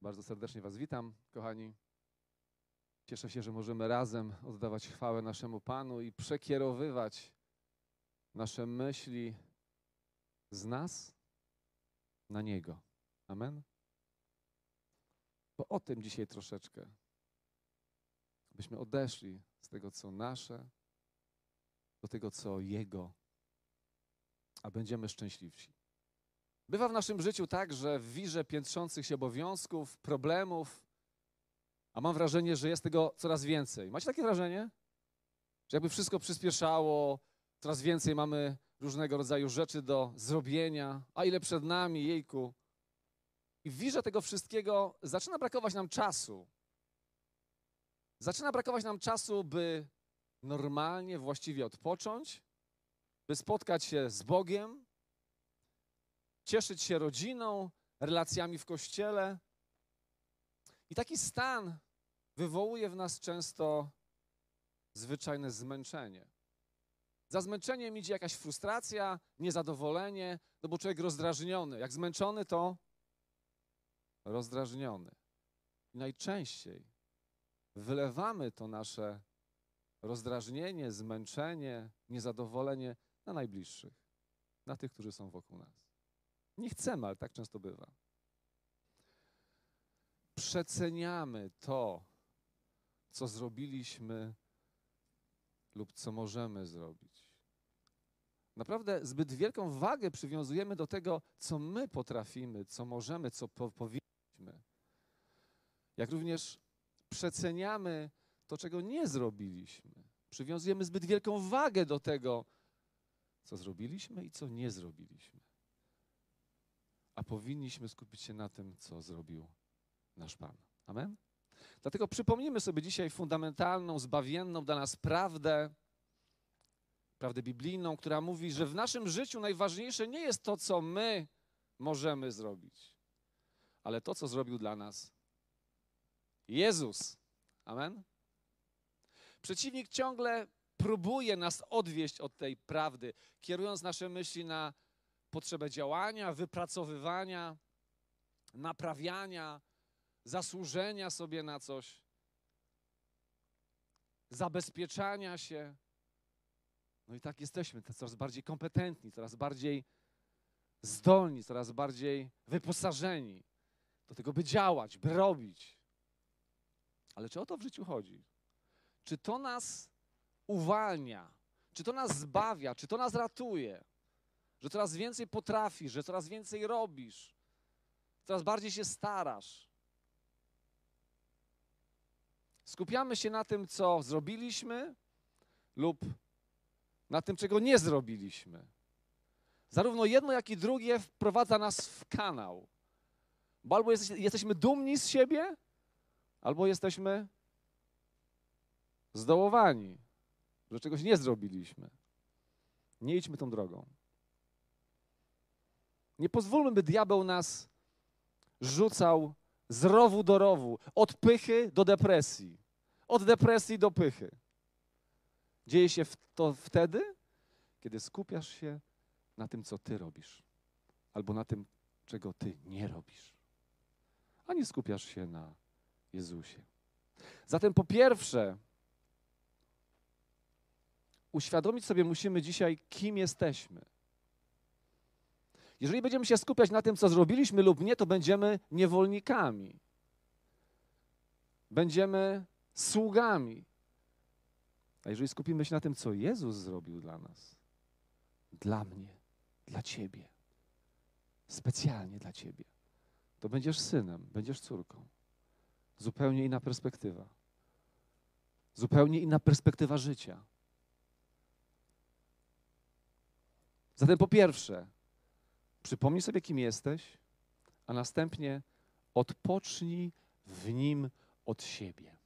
Bardzo serdecznie Was witam, kochani. Cieszę się, że możemy razem oddawać chwałę naszemu Panu i przekierowywać nasze myśli z nas na Niego. Amen. Bo o tym dzisiaj troszeczkę. Byśmy odeszli z tego, co nasze, do tego, co Jego, a będziemy szczęśliwsi. Bywa w naszym życiu tak, że w wirze piętrzących się obowiązków, problemów, a mam wrażenie, że jest tego coraz więcej. Macie takie wrażenie? Że jakby wszystko przyspieszało, coraz więcej mamy różnego rodzaju rzeczy do zrobienia, a ile przed nami, jejku. I w wirze tego wszystkiego zaczyna brakować nam czasu. Zaczyna brakować nam czasu, by normalnie, właściwie odpocząć, by spotkać się z Bogiem, cieszyć się rodziną, relacjami w kościele. I taki stan wywołuje w nas często zwyczajne zmęczenie. Za zmęczeniem idzie jakaś frustracja, niezadowolenie, no bo człowiek rozdrażniony. Jak zmęczony, to rozdrażniony. I najczęściej wylewamy to nasze rozdrażnienie, zmęczenie, niezadowolenie na najbliższych, na tych, którzy są wokół nas. Nie chcemy, ale tak często bywa. Przeceniamy to, co zrobiliśmy lub co możemy zrobić. Naprawdę zbyt wielką wagę przywiązujemy do tego, co my potrafimy, co możemy, co po powinniśmy. Jak również przeceniamy to, czego nie zrobiliśmy. Przywiązujemy zbyt wielką wagę do tego, co zrobiliśmy i co nie zrobiliśmy. A powinniśmy skupić się na tym, co zrobił nasz Pan. Amen? Dlatego przypomnijmy sobie dzisiaj fundamentalną, zbawienną dla nas prawdę, prawdę biblijną, która mówi, że w naszym życiu najważniejsze nie jest to, co my możemy zrobić, ale to, co zrobił dla nas Jezus. Amen? Przeciwnik ciągle próbuje nas odwieść od tej prawdy, kierując nasze myśli na potrzebę działania, wypracowywania, naprawiania, zasłużenia sobie na coś, zabezpieczania się. No i tak jesteśmy coraz bardziej kompetentni, coraz bardziej zdolni, coraz bardziej wyposażeni do tego, by działać, by robić. Ale czy o to w życiu chodzi? Czy to nas uwalnia? Czy to nas zbawia? Czy to nas ratuje? Że coraz więcej potrafisz, że coraz więcej robisz, coraz bardziej się starasz. Skupiamy się na tym, co zrobiliśmy lub na tym, czego nie zrobiliśmy. Zarówno jedno, jak i drugie wprowadza nas w kanał. Bo albo jesteśmy dumni z siebie, albo jesteśmy zdołowani, że czegoś nie zrobiliśmy. Nie idźmy tą drogą. Nie pozwólmy, by diabeł nas rzucał z rowu do rowu, od pychy do depresji, od depresji do pychy. Dzieje się to wtedy, kiedy skupiasz się na tym, co ty robisz, albo na tym, czego ty nie robisz, a nie skupiasz się na Jezusie. Zatem po pierwsze, uświadomić sobie musimy dzisiaj, kim jesteśmy. Jeżeli będziemy się skupiać na tym, co zrobiliśmy lub nie, to będziemy niewolnikami. Będziemy sługami. A jeżeli skupimy się na tym, co Jezus zrobił dla nas, dla mnie, dla Ciebie, specjalnie dla Ciebie, to będziesz synem, będziesz córką. Zupełnie inna perspektywa. Zupełnie inna perspektywa życia. Zatem po pierwsze, przypomnij sobie, kim jesteś, a następnie odpocznij w nim od siebie.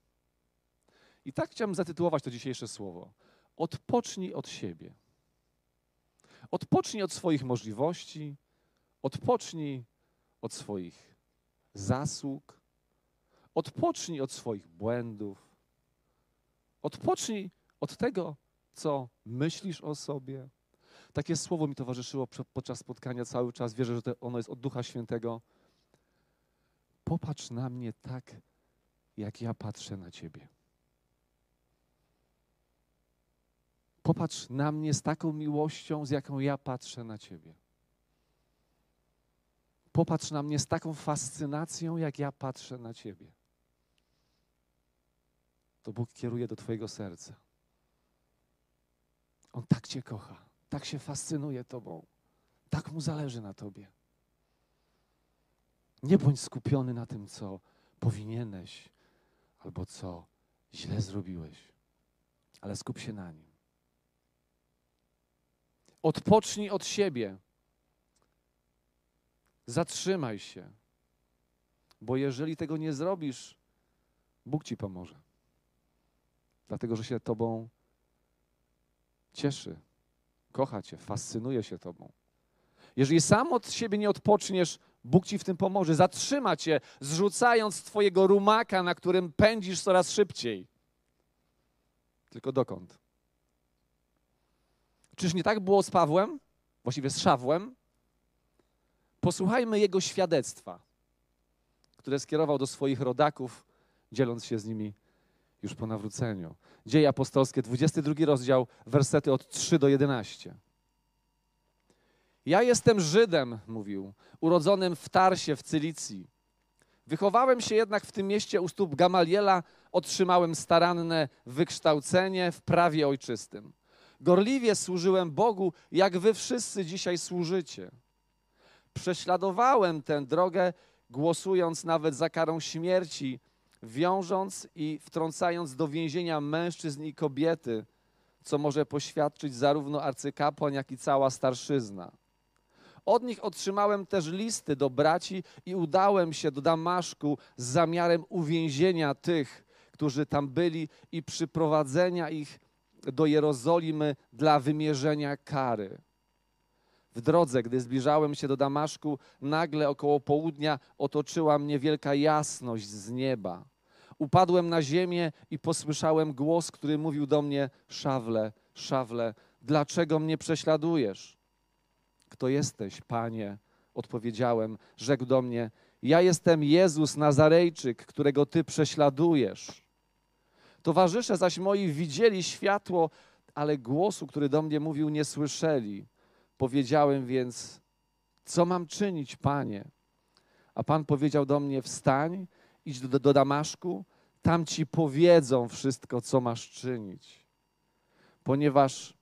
I tak chciałbym zatytułować to dzisiejsze słowo. Odpocznij od siebie. Odpocznij od swoich możliwości, odpocznij od swoich zasług, odpocznij od swoich błędów, odpocznij od tego, co myślisz o sobie. Takie słowo mi towarzyszyło podczas spotkania cały czas. Wierzę, że ono jest od Ducha Świętego. Popatrz na mnie tak, jak ja patrzę na Ciebie. Popatrz na mnie z taką miłością, z jaką ja patrzę na Ciebie. Popatrz na mnie z taką fascynacją, jak ja patrzę na Ciebie. To Bóg kieruje do Twojego serca. On tak Cię kocha, tak się fascynuje Tobą, tak mu zależy na Tobie. Nie bądź skupiony na tym, co powinieneś albo co źle zrobiłeś, ale skup się na nim. Odpocznij od siebie. Zatrzymaj się, bo jeżeli tego nie zrobisz, Bóg ci pomoże. Dlatego, że się Tobą cieszy, kocha Cię, fascynuje się Tobą. Jeżeli sam od siebie nie odpoczniesz, Bóg Ci w tym pomoże. Zatrzyma Cię, zrzucając Twojego rumaka, na którym pędzisz coraz szybciej. Tylko dokąd? Czyż nie tak było z Pawłem? Właściwie z Szawłem? Posłuchajmy jego świadectwa, które skierował do swoich rodaków, dzieląc się z nimi już po nawróceniu. Dzieje apostolskie, 22 rozdział, wersety od 3 do 11. Ja jestem Żydem, mówił, urodzonym w Tarsie w Cylicji. Wychowałem się jednak w tym mieście u stóp Gamaliela, otrzymałem staranne wykształcenie w prawie ojczystym. Gorliwie służyłem Bogu, jak wy wszyscy dzisiaj służycie. Prześladowałem tę drogę, głosując nawet za karą śmierci, wiążąc i wtrącając do więzienia mężczyzn i kobiety, co może poświadczyć zarówno arcykapłan, jak i cała starszyzna. Od nich otrzymałem też listy do braci i udałem się do Damaszku z zamiarem uwięzienia tych, którzy tam byli i przyprowadzenia ich do Jerozolimy dla wymierzenia kary. W drodze, gdy zbliżałem się do Damaszku, nagle około południa otoczyła mnie wielka jasność z nieba. Upadłem na ziemię i posłyszałem głos, który mówił do mnie: Szawle, szawle, dlaczego mnie prześladujesz? Kto jesteś, panie? Odpowiedziałem. Rzekł do mnie: Ja jestem Jezus Nazarejczyk, którego ty prześladujesz. Towarzysze zaś moi widzieli światło, ale głosu, który do mnie mówił, nie słyszeli. Powiedziałem więc: Co mam czynić, panie? A pan powiedział do mnie: Wstań, idź do, do Damaszku, tam ci powiedzą wszystko, co masz czynić. Ponieważ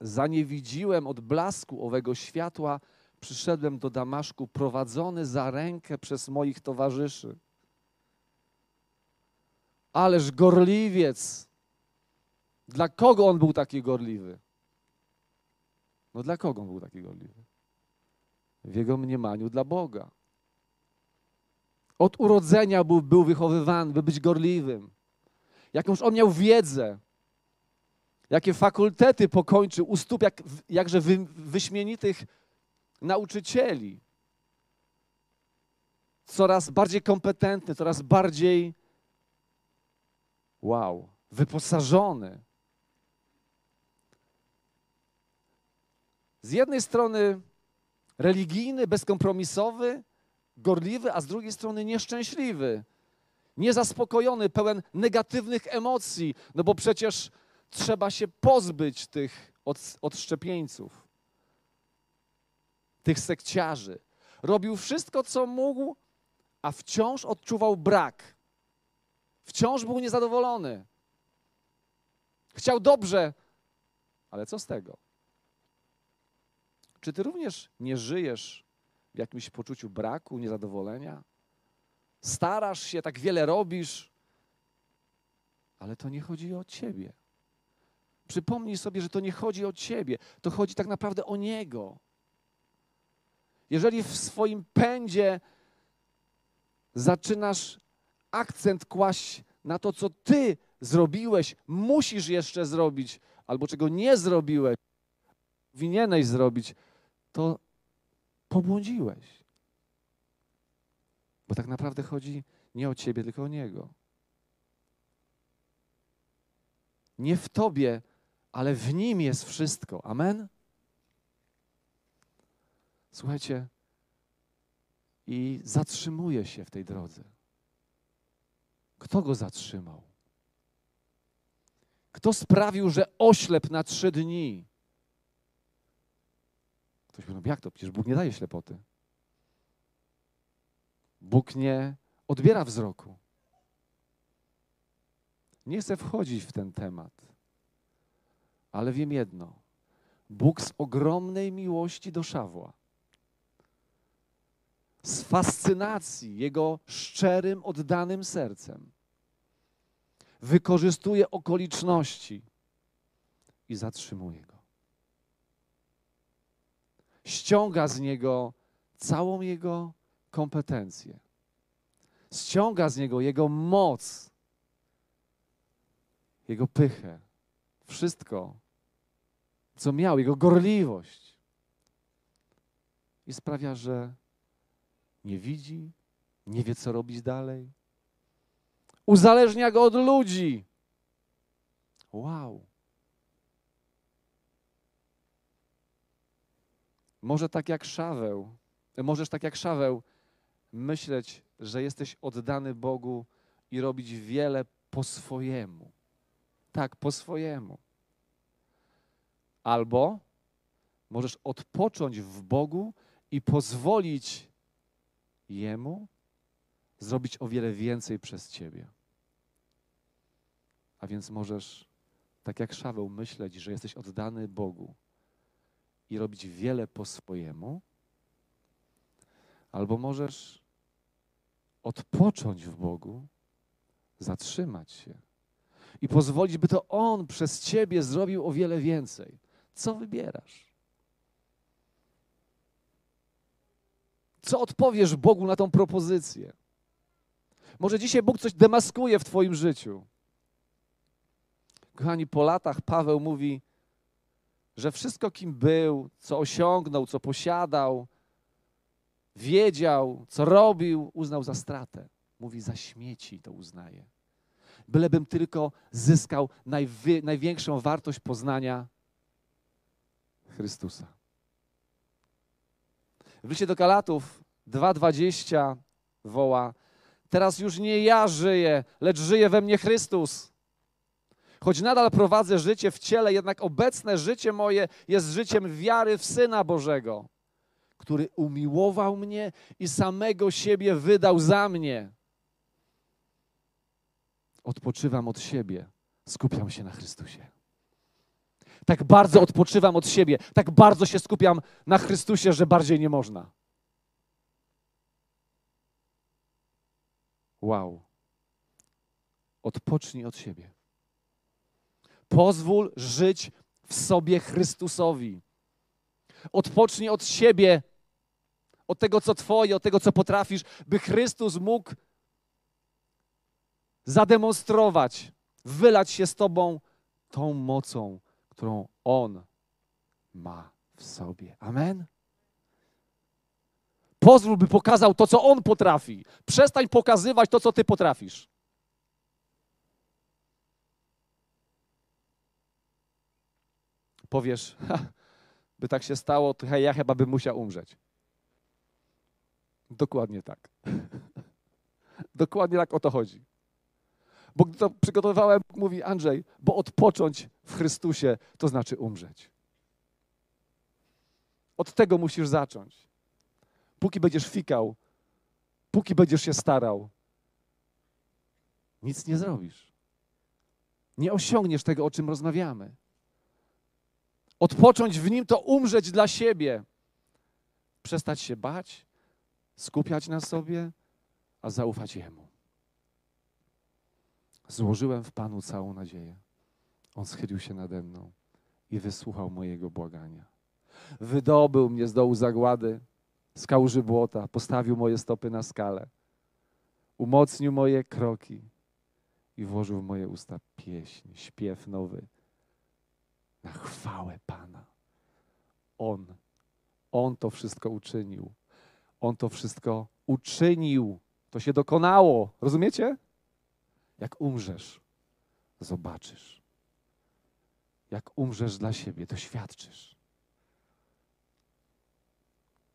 zaniewidziłem od blasku owego światła, przyszedłem do Damaszku prowadzony za rękę przez moich towarzyszy. Ależ gorliwiec! Dla kogo on był taki gorliwy? No dla kogo on był taki gorliwy? W jego mniemaniu dla Boga. Od urodzenia był, był wychowywany, by być gorliwym. Jakąż on miał wiedzę, jakie fakultety pokończył u stóp jak, jakże wy, wyśmienitych nauczycieli. Coraz bardziej kompetentny, coraz bardziej wow, wyposażony. Z jednej strony religijny, bezkompromisowy, gorliwy, a z drugiej strony nieszczęśliwy, niezaspokojony, pełen negatywnych emocji, no bo przecież trzeba się pozbyć tych od, odszczepieńców, tych sekciarzy. Robił wszystko, co mógł, a wciąż odczuwał brak. Wciąż był niezadowolony. Chciał dobrze, ale co z tego? Czy ty również nie żyjesz w jakimś poczuciu braku, niezadowolenia? Starasz się, tak wiele robisz, ale to nie chodzi o ciebie. Przypomnij sobie, że to nie chodzi o ciebie, to chodzi tak naprawdę o Niego. Jeżeli w swoim pędzie zaczynasz akcent kłaść na to, co ty zrobiłeś, musisz jeszcze zrobić, albo czego nie zrobiłeś, powinieneś zrobić, to pobłądziłeś. Bo tak naprawdę chodzi nie o ciebie, tylko o Niego. Nie w tobie, ale w Nim jest wszystko. Amen? Słuchajcie, i zatrzymuje się w tej drodze. Kto go zatrzymał? Kto sprawił, że oślep na trzy dni? Ktoś mówi, no jak to? Przecież Bóg nie daje ślepoty. Bóg nie odbiera wzroku. Nie chcę wchodzić w ten temat, ale wiem jedno. Bóg z ogromnej miłości do Szawła, z fascynacji Jego szczerym, oddanym sercem, wykorzystuje okoliczności i zatrzymuje go. Ściąga z niego całą jego kompetencję. Ściąga z niego jego moc, jego pychę, wszystko, co miał, jego gorliwość. I sprawia, że nie widzi, nie wie, co robić dalej. Uzależnia go od ludzi. Wow. Może tak jak Szaweł, możesz tak jak Szaweł myśleć, że jesteś oddany Bogu i robić wiele po swojemu. Tak, po swojemu. Albo możesz odpocząć w Bogu i pozwolić Jemu zrobić o wiele więcej przez Ciebie. A więc możesz, tak jak Szaweł, myśleć, że jesteś oddany Bogu i robić wiele po swojemu, albo możesz odpocząć w Bogu, zatrzymać się i pozwolić, by to On przez Ciebie zrobił o wiele więcej. Co wybierasz? Co odpowiesz Bogu na tą propozycję? Może dzisiaj Bóg coś demaskuje w Twoim życiu. Kochani, po latach Paweł mówi, że wszystko, kim był, co osiągnął, co posiadał, wiedział, co robił, uznał za stratę. Mówi, za śmieci to uznaje. Bylebym tylko zyskał najwy, największą wartość poznania Chrystusa. W liście do Galatów 2,20 woła: Teraz już nie ja żyję, lecz żyje we mnie Chrystus. Choć nadal prowadzę życie w ciele, jednak obecne życie moje jest życiem wiary w Syna Bożego, który umiłował mnie i samego siebie wydał za mnie. Odpoczywam od siebie, skupiam się na Chrystusie. Tak bardzo odpoczywam od siebie, tak bardzo się skupiam na Chrystusie, że bardziej nie można. Wow. Odpocznij od siebie. Pozwól żyć w sobie Chrystusowi. Odpocznij od siebie, od tego, co Twoje, od tego, co potrafisz, by Chrystus mógł zademonstrować, wylać się z Tobą tą mocą, którą On ma w sobie. Amen. Pozwól, by pokazał to, co On potrafi. Przestań pokazywać to, co Ty potrafisz. Powiesz, ha, by tak się stało, to ja chyba bym musiał umrzeć. Dokładnie tak. Dokładnie tak o to chodzi. Bo gdy to przygotowywałem, mówi Andrzej, bo odpocząć w Chrystusie to znaczy umrzeć. Od tego musisz zacząć. Póki będziesz fikał, póki będziesz się starał, nic nie zrobisz. Nie osiągniesz tego, o czym rozmawiamy. Odpocząć w nim to umrzeć dla siebie. Przestać się bać, skupiać na sobie, a zaufać Jemu. Złożyłem w Panu całą nadzieję. On schylił się nade mną i wysłuchał mojego błagania. Wydobył mnie z dołu zagłady, z kałuży błota, postawił moje stopy na skalę, umocnił moje kroki i włożył w moje usta pieśń, śpiew nowy na chwałę Pana. On, On to wszystko uczynił. On to wszystko uczynił. To się dokonało. Rozumiecie? Jak umrzesz, zobaczysz. Jak umrzesz dla siebie, doświadczysz.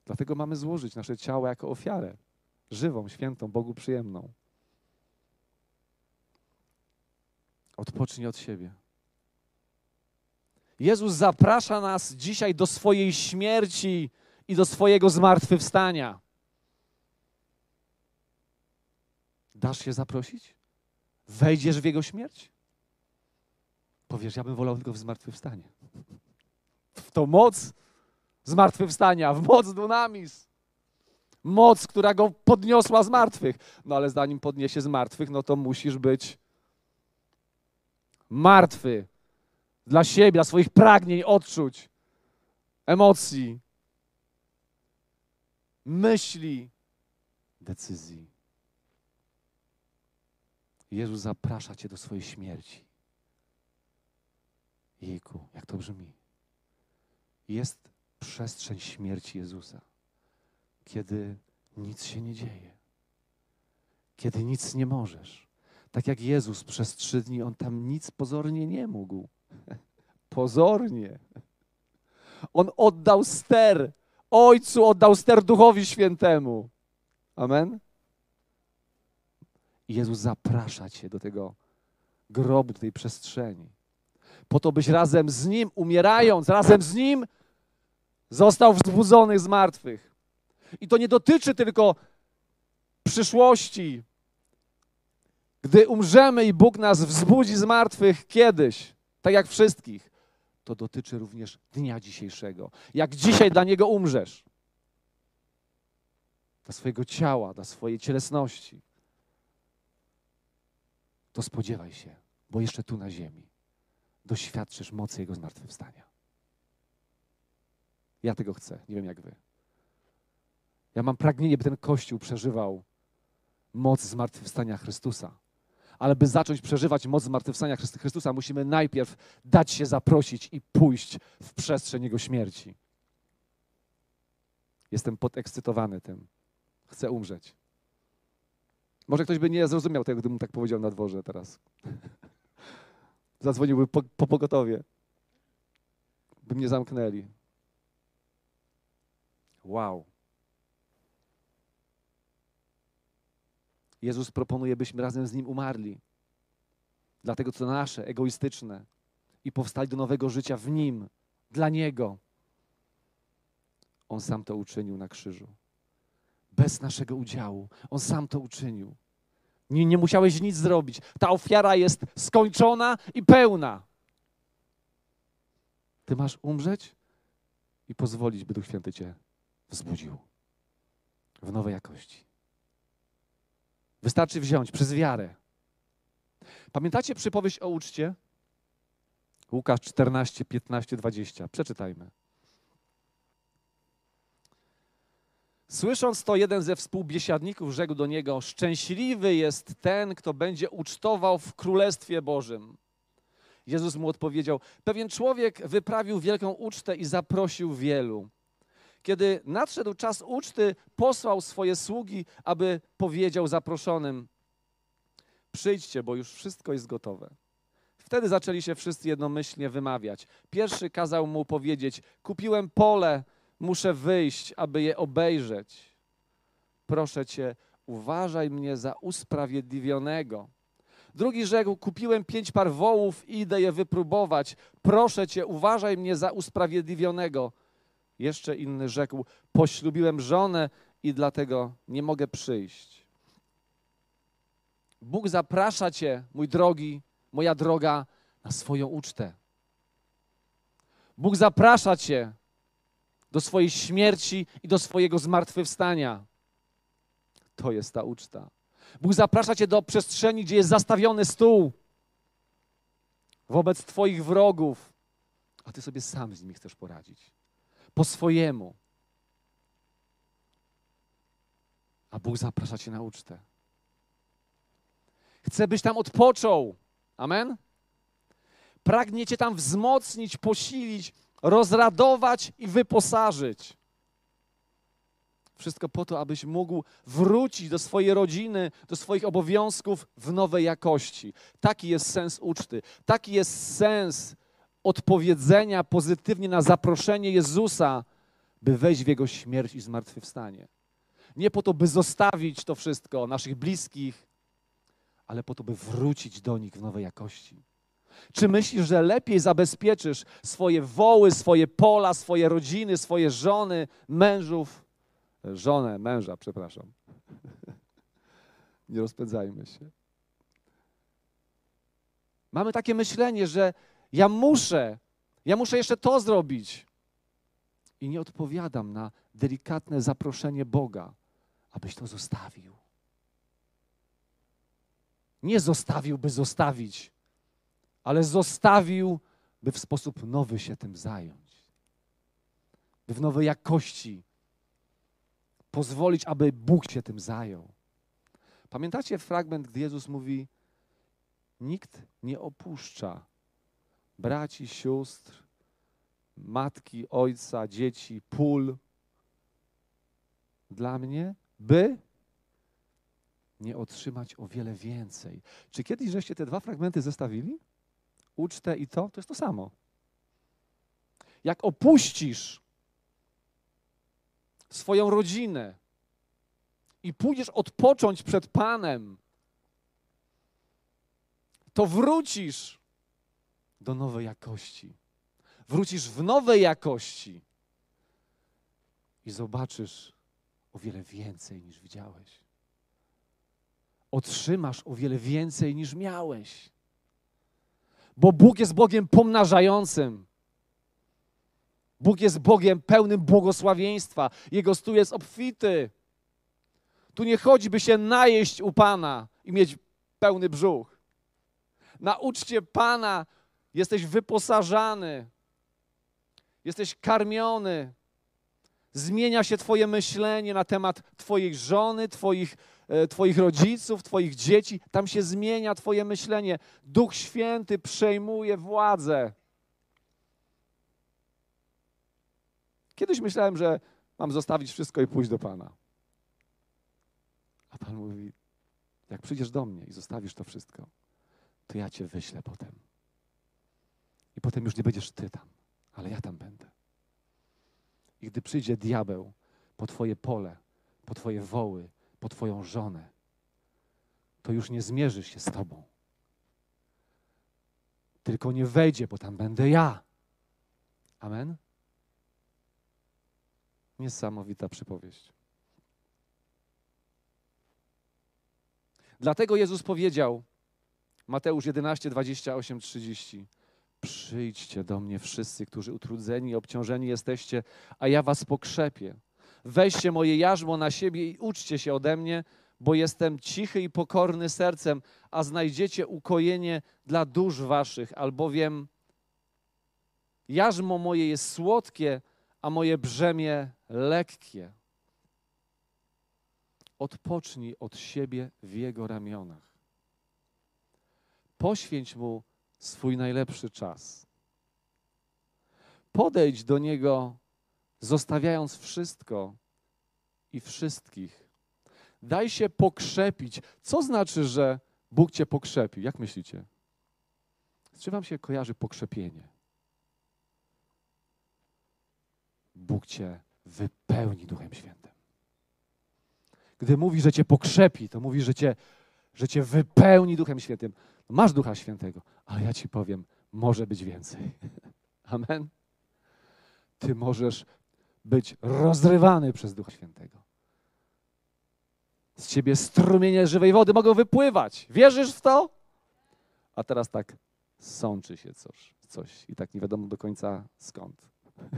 Dlatego mamy złożyć nasze ciało jako ofiarę, żywą, świętą, Bogu przyjemną. Odpocznij od siebie. Jezus zaprasza nas dzisiaj do swojej śmierci i do swojego zmartwychwstania. Dasz się zaprosić? Wejdziesz w Jego śmierć? Powiesz, ja bym wolał tylko w zmartwychwstanie. W to moc zmartwychwstania, w moc dunamis. Moc, która go podniosła z martwych. No ale zanim podniesie z martwych, no to musisz być martwy dla siebie, dla swoich pragnień, odczuć, emocji, myśli, decyzji. Jezus zaprasza Cię do swojej śmierci. Jejku, jak to brzmi. Jest przestrzeń śmierci Jezusa, kiedy nic się nie dzieje, kiedy nic nie możesz. Tak jak Jezus przez trzy dni, on tam nic pozornie nie mógł. Pozornie. On oddał ster. Ojcu oddał ster Duchowi Świętemu. Amen. I Jezus zaprasza cię do tego grobu, do tej przestrzeni. Po to, byś razem z Nim, umierając, razem z Nim, został wzbudzony z martwych. I to nie dotyczy tylko przyszłości, gdy umrzemy i Bóg nas wzbudzi z martwych kiedyś, tak jak wszystkich, to dotyczy również dnia dzisiejszego. Jak dzisiaj dla Niego umrzesz, dla swojego ciała, dla swojej cielesności, to spodziewaj się, bo jeszcze tu na ziemi doświadczysz mocy Jego zmartwychwstania. Ja tego chcę, nie wiem jak Wy. Ja mam pragnienie, by ten Kościół przeżywał moc zmartwychwstania Chrystusa ale by zacząć przeżywać moc zmartwychwstania Chrystusa, musimy najpierw dać się zaprosić i pójść w przestrzeń Jego śmierci. Jestem podekscytowany tym. Chcę umrzeć. Może ktoś by nie zrozumiał tego, gdybym tak powiedział na dworze teraz. Zadzwoniłby po, po pogotowie. By mnie zamknęli. Wow. Jezus proponuje, byśmy razem z Nim umarli. Dlatego co nasze, egoistyczne i powstali do nowego życia w Nim, dla Niego. On sam to uczynił na krzyżu. Bez naszego udziału. On sam to uczynił. Nie, nie musiałeś nic zrobić. Ta ofiara jest skończona i pełna. Ty masz umrzeć i pozwolić, by Duch Święty Cię wzbudził w nowej jakości. Wystarczy wziąć przez wiarę. Pamiętacie przypowieść o uczcie? Łukasz 14, 15, 20. Przeczytajmy. Słysząc to, jeden ze współbiesiadników rzekł do niego: Szczęśliwy jest ten, kto będzie ucztował w królestwie Bożym. Jezus mu odpowiedział: Pewien człowiek wyprawił wielką ucztę i zaprosił wielu. Kiedy nadszedł czas uczty, posłał swoje sługi, aby powiedział zaproszonym: Przyjdźcie, bo już wszystko jest gotowe. Wtedy zaczęli się wszyscy jednomyślnie wymawiać. Pierwszy kazał mu powiedzieć: Kupiłem pole, muszę wyjść, aby je obejrzeć. Proszę cię, uważaj mnie za usprawiedliwionego. Drugi rzekł: Kupiłem pięć par wołów idę je wypróbować. Proszę cię, uważaj mnie za usprawiedliwionego. Jeszcze inny rzekł: Poślubiłem żonę i dlatego nie mogę przyjść. Bóg zaprasza cię, mój drogi, moja droga, na swoją ucztę. Bóg zaprasza cię do swojej śmierci i do swojego zmartwychwstania. To jest ta uczta. Bóg zaprasza cię do przestrzeni, gdzie jest zastawiony stół wobec Twoich wrogów, a Ty sobie sam z nimi chcesz poradzić po swojemu. A Bóg zaprasza cię na ucztę. Chce, byś tam odpoczął. Amen? Pragnie cię tam wzmocnić, posilić, rozradować i wyposażyć. Wszystko po to, abyś mógł wrócić do swojej rodziny, do swoich obowiązków w nowej jakości. Taki jest sens uczty. Taki jest sens odpowiedzenia pozytywnie na zaproszenie Jezusa by wejść w Jego śmierć i zmartwychwstanie. Nie po to, by zostawić to wszystko, naszych bliskich, ale po to, by wrócić do nich w nowej jakości. Czy myślisz, że lepiej zabezpieczysz swoje woły, swoje pola, swoje rodziny, swoje żony, mężów, żonę, męża, przepraszam. Nie rozpędzajmy się. Mamy takie myślenie, że ja muszę, ja muszę jeszcze to zrobić. I nie odpowiadam na delikatne zaproszenie Boga, abyś to zostawił. Nie zostawił, by zostawić, ale zostawił, by w sposób nowy się tym zająć. By w nowej jakości pozwolić, aby Bóg się tym zajął. Pamiętacie fragment, gdy Jezus mówi: Nikt nie opuszcza braci, sióstr, matki, ojca, dzieci, pól dla mnie, by nie otrzymać o wiele więcej. Czy kiedyś żeście te dwa fragmenty zestawili? Ucztę i to, to jest to samo. Jak opuścisz swoją rodzinę i pójdziesz odpocząć przed Panem, to wrócisz do nowej jakości. Wrócisz w nowej jakości i zobaczysz o wiele więcej niż widziałeś. Otrzymasz o wiele więcej niż miałeś. Bo Bóg jest Bogiem pomnażającym. Bóg jest Bogiem pełnym błogosławieństwa. Jego stół jest obfity. Tu nie chodzi, by się najeść u Pana i mieć pełny brzuch. Na uczcie Pana jesteś wyposażany, jesteś karmiony. Zmienia się Twoje myślenie na temat Twojej żony, Twoich, e, twoich rodziców, Twoich dzieci. Tam się zmienia Twoje myślenie. Duch Święty przejmuje władzę. Kiedyś myślałem, że mam zostawić wszystko i pójść do Pana. A Pan mówi: Jak przyjdziesz do mnie i zostawisz to wszystko, to ja Cię wyślę potem. I potem już nie będziesz Ty tam, ale ja tam będę. I gdy przyjdzie diabeł po Twoje pole, po Twoje woły, po Twoją żonę, to już nie zmierzy się z Tobą. Tylko nie wejdzie, bo tam będę ja. Amen? Niesamowita przypowieść. Dlatego Jezus powiedział, Mateusz 11, 28, 30. Przyjdźcie do mnie wszyscy, którzy utrudzeni i obciążeni jesteście, a ja was pokrzepię. Weźcie moje jarzmo na siebie i uczcie się ode mnie, bo jestem cichy i pokorny sercem, a znajdziecie ukojenie dla dusz waszych, albowiem jarzmo moje jest słodkie, a moje brzemię lekkie. Odpocznij od siebie w Jego ramionach. Poświęć Mu swój najlepszy czas. Podejdź do Niego, zostawiając wszystko i wszystkich. Daj się pokrzepić. Co znaczy, że Bóg Cię pokrzepi? Jak myślicie? Czy Wam się kojarzy pokrzepienie? Bóg Cię wypełni Duchem Świętym. Gdy mówi, że Cię pokrzepi, to mówi, że Cię, że cię wypełni Duchem Świętym. Masz Ducha Świętego, ale ja Ci powiem, może być więcej. Amen. Ty możesz być rozrywany przez Ducha Świętego. Z Ciebie strumienie żywej wody mogą wypływać. Wierzysz w to? A teraz tak sączy się coś, coś i tak nie wiadomo do końca skąd.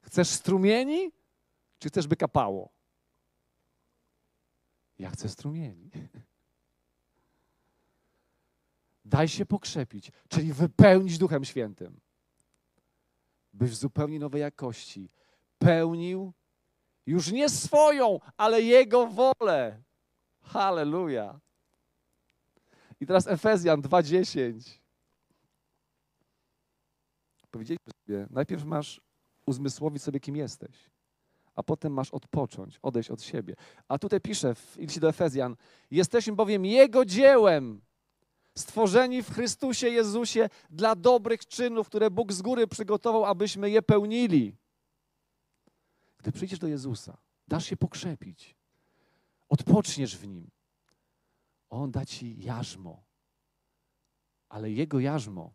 Chcesz strumieni, czy chcesz, by kapało? Ja chcę strumieni. Daj się pokrzepić, czyli wypełnić Duchem Świętym, byś w zupełnie nowej jakości pełnił już nie swoją, ale Jego wolę. Halleluja. I teraz Efezjan 2:10. Powiedzieliśmy sobie, najpierw masz uzmysłowić sobie, kim jesteś, a potem masz odpocząć, odejść od siebie. A tutaj pisze w liście do Efezjan, jesteśmy bowiem Jego dziełem, stworzeni w Chrystusie Jezusie dla dobrych czynów, które Bóg z góry przygotował, abyśmy je pełnili. Gdy przyjdziesz do Jezusa, dasz się pokrzepić, odpoczniesz w Nim. On da ci jarzmo, ale Jego jarzmo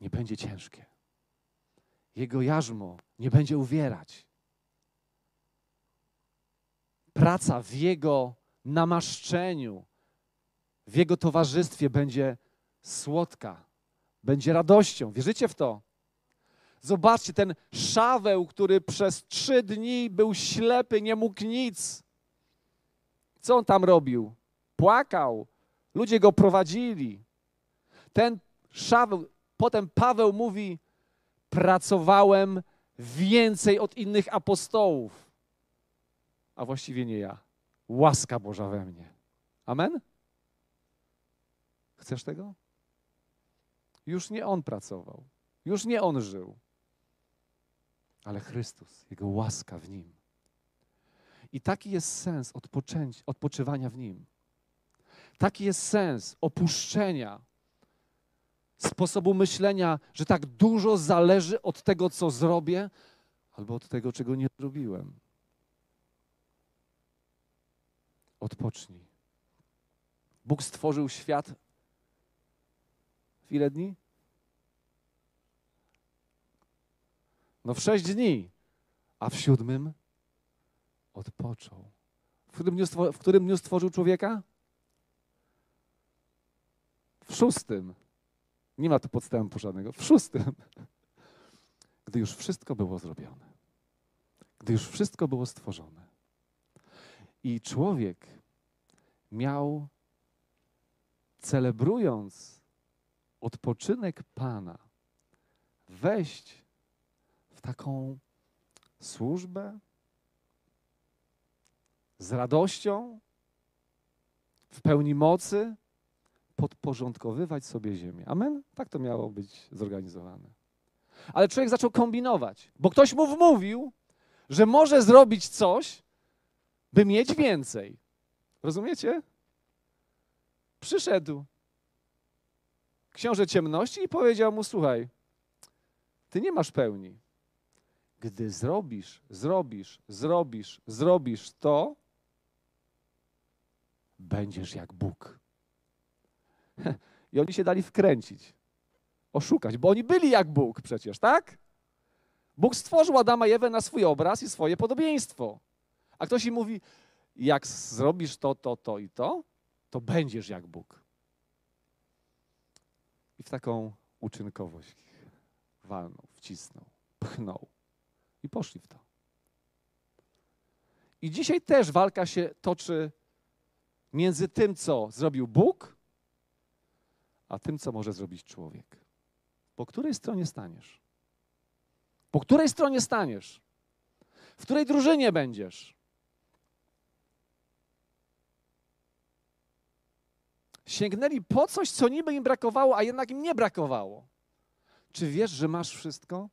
nie będzie ciężkie. Jego jarzmo nie będzie uwierać. Praca w Jego namaszczeniu, w Jego towarzystwie będzie słodka, będzie radością. Wierzycie w to? Zobaczcie, ten szaweł, który przez trzy dni był ślepy, nie mógł nic. Co on tam robił? Płakał. Ludzie go prowadzili. Ten szaweł, potem Paweł mówi: Pracowałem więcej od innych apostołów. A właściwie nie ja. Łaska Boża we mnie. Amen? Chcesz tego? Już nie on pracował, już nie on żył, ale Chrystus, Jego łaska w nim. I taki jest sens odpoczywania w nim. Taki jest sens opuszczenia sposobu myślenia, że tak dużo zależy od tego, co zrobię, albo od tego, czego nie zrobiłem. Odpocznij. Bóg stworzył świat ile dni? No w sześć dni, a w siódmym odpoczął. W którym dniu, w którym dniu stworzył człowieka? W szóstym. Nie ma tu podstępu żadnego. W szóstym. Gdy już wszystko było zrobione. Gdy już wszystko było stworzone. I człowiek miał, celebrując odpoczynek Pana, wejść w taką służbę z radością, w pełni mocy, podporządkowywać sobie ziemię. Amen? Tak to miało być zorganizowane. Ale człowiek zaczął kombinować, bo ktoś mu wmówił, że może zrobić coś, by mieć więcej. Rozumiecie? Przyszedł książę ciemności i powiedział mu: Słuchaj, ty nie masz pełni. Gdy zrobisz, zrobisz, zrobisz, zrobisz to, będziesz jak Bóg. I oni się dali wkręcić, oszukać, bo oni byli jak Bóg przecież, tak? Bóg stworzył Adama i Ewę na swój obraz i swoje podobieństwo. A ktoś im mówi, jak zrobisz to, to, to i to, to będziesz jak Bóg. I w taką uczynkowość walnął, wcisnął, pchnął i poszli w to. I dzisiaj też walka się toczy między tym, co zrobił Bóg, a tym, co może zrobić człowiek. Po której stronie staniesz? Po której stronie staniesz? W której drużynie będziesz? Sięgnęli po coś, co niby im brakowało, a jednak im nie brakowało. Czy wiesz, że masz wszystko?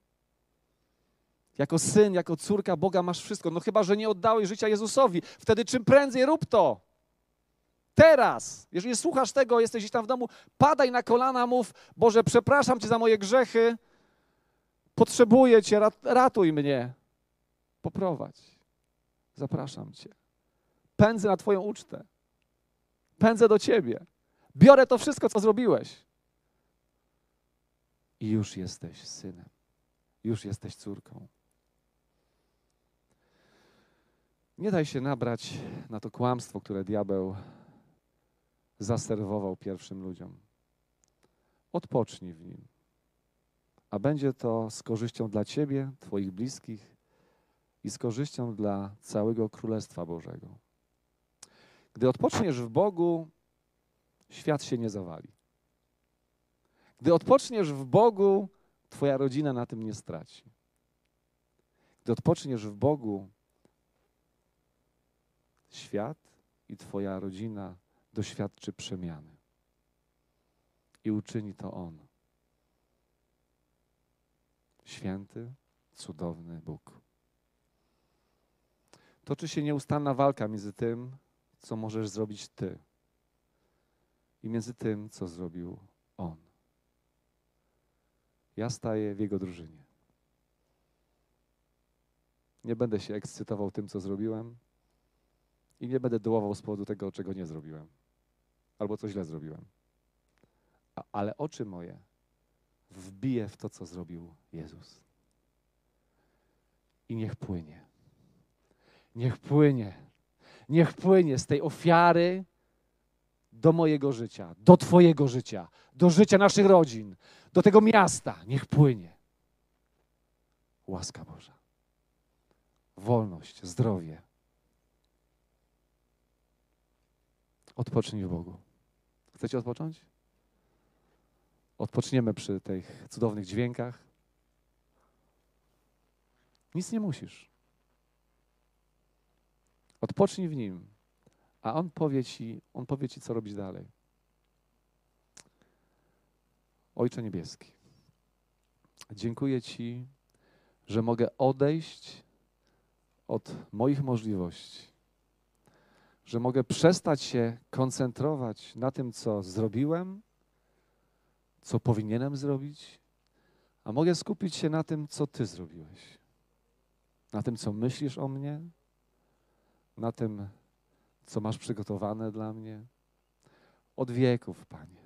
Jako syn, jako córka Boga masz wszystko. No chyba, że nie oddałeś życia Jezusowi. Wtedy czym prędzej rób to. Teraz, jeżeli słuchasz tego, jesteś gdzieś tam w domu, padaj na kolana, mów: Boże, przepraszam Cię za moje grzechy, potrzebuję Cię, ratuj mnie, poprowadź. Zapraszam Cię. Pędzę na Twoją ucztę. Pędzę do Ciebie. Biorę to wszystko, co zrobiłeś. I już jesteś synem. Już jesteś córką. Nie daj się nabrać na to kłamstwo, które diabeł zaserwował pierwszym ludziom. Odpocznij w nim, a będzie to z korzyścią dla Ciebie, Twoich bliskich i z korzyścią dla całego Królestwa Bożego. Gdy odpoczniesz w Bogu, świat się nie zawali. Gdy odpoczniesz w Bogu, Twoja rodzina na tym nie straci. Gdy odpoczniesz w Bogu, świat i Twoja rodzina doświadczy przemiany. I uczyni to On. Święty, cudowny Bóg. Toczy się nieustanna walka między tym, co możesz zrobić Ty, i między tym, co zrobił On. Ja staję w Jego drużynie. Nie będę się ekscytował tym, co zrobiłem i nie będę dołował z powodu tego, czego nie zrobiłem albo co źle zrobiłem. A, ale oczy moje wbiję w to, co zrobił Jezus. I niech płynie. Niech płynie. Niech płynie z tej ofiary do mojego życia, do Twojego życia, do życia naszych rodzin, do tego miasta. Niech płynie. Łaska Boża. Wolność, zdrowie. Odpocznij w Bogu. Chcecie odpocząć? Odpoczniemy przy tych cudownych dźwiękach. Nic nie musisz. Odpocznij w nim, a on powie ci, on powie ci, co robić dalej. Ojcze Niebieski, dziękuję Ci, że mogę odejść od moich możliwości, że mogę przestać się koncentrować na tym, co zrobiłem, co powinienem zrobić, a mogę skupić się na tym, co Ty zrobiłeś, na tym, co myślisz o mnie, na tym, co masz przygotowane dla mnie. Od wieków, Panie,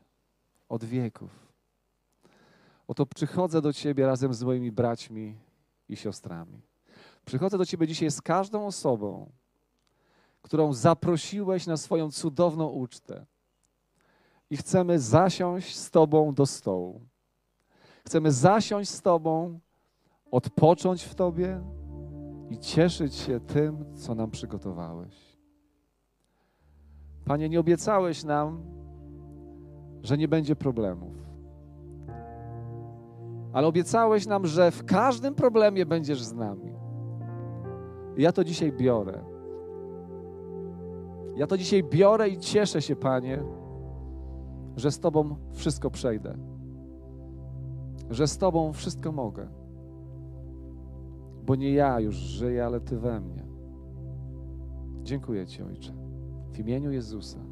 od wieków. Oto przychodzę do Ciebie razem z moimi braćmi i siostrami. Przychodzę do Ciebie dzisiaj z każdą osobą, którą zaprosiłeś na swoją cudowną ucztę. I chcemy zasiąść z Tobą do stołu. Chcemy zasiąść z Tobą, odpocząć w Tobie i cieszyć się tym, co nam przygotowałeś. Panie, nie obiecałeś nam, że nie będzie problemów. Ale obiecałeś nam, że w każdym problemie będziesz z nami. I ja to dzisiaj biorę. Ja to dzisiaj biorę i cieszę się, Panie, że z Tobą wszystko przejdę. Że z Tobą wszystko mogę. Bo nie ja już żyję, ale Ty we mnie. Dziękuję Ci, Ojcze. W imieniu Jezusa.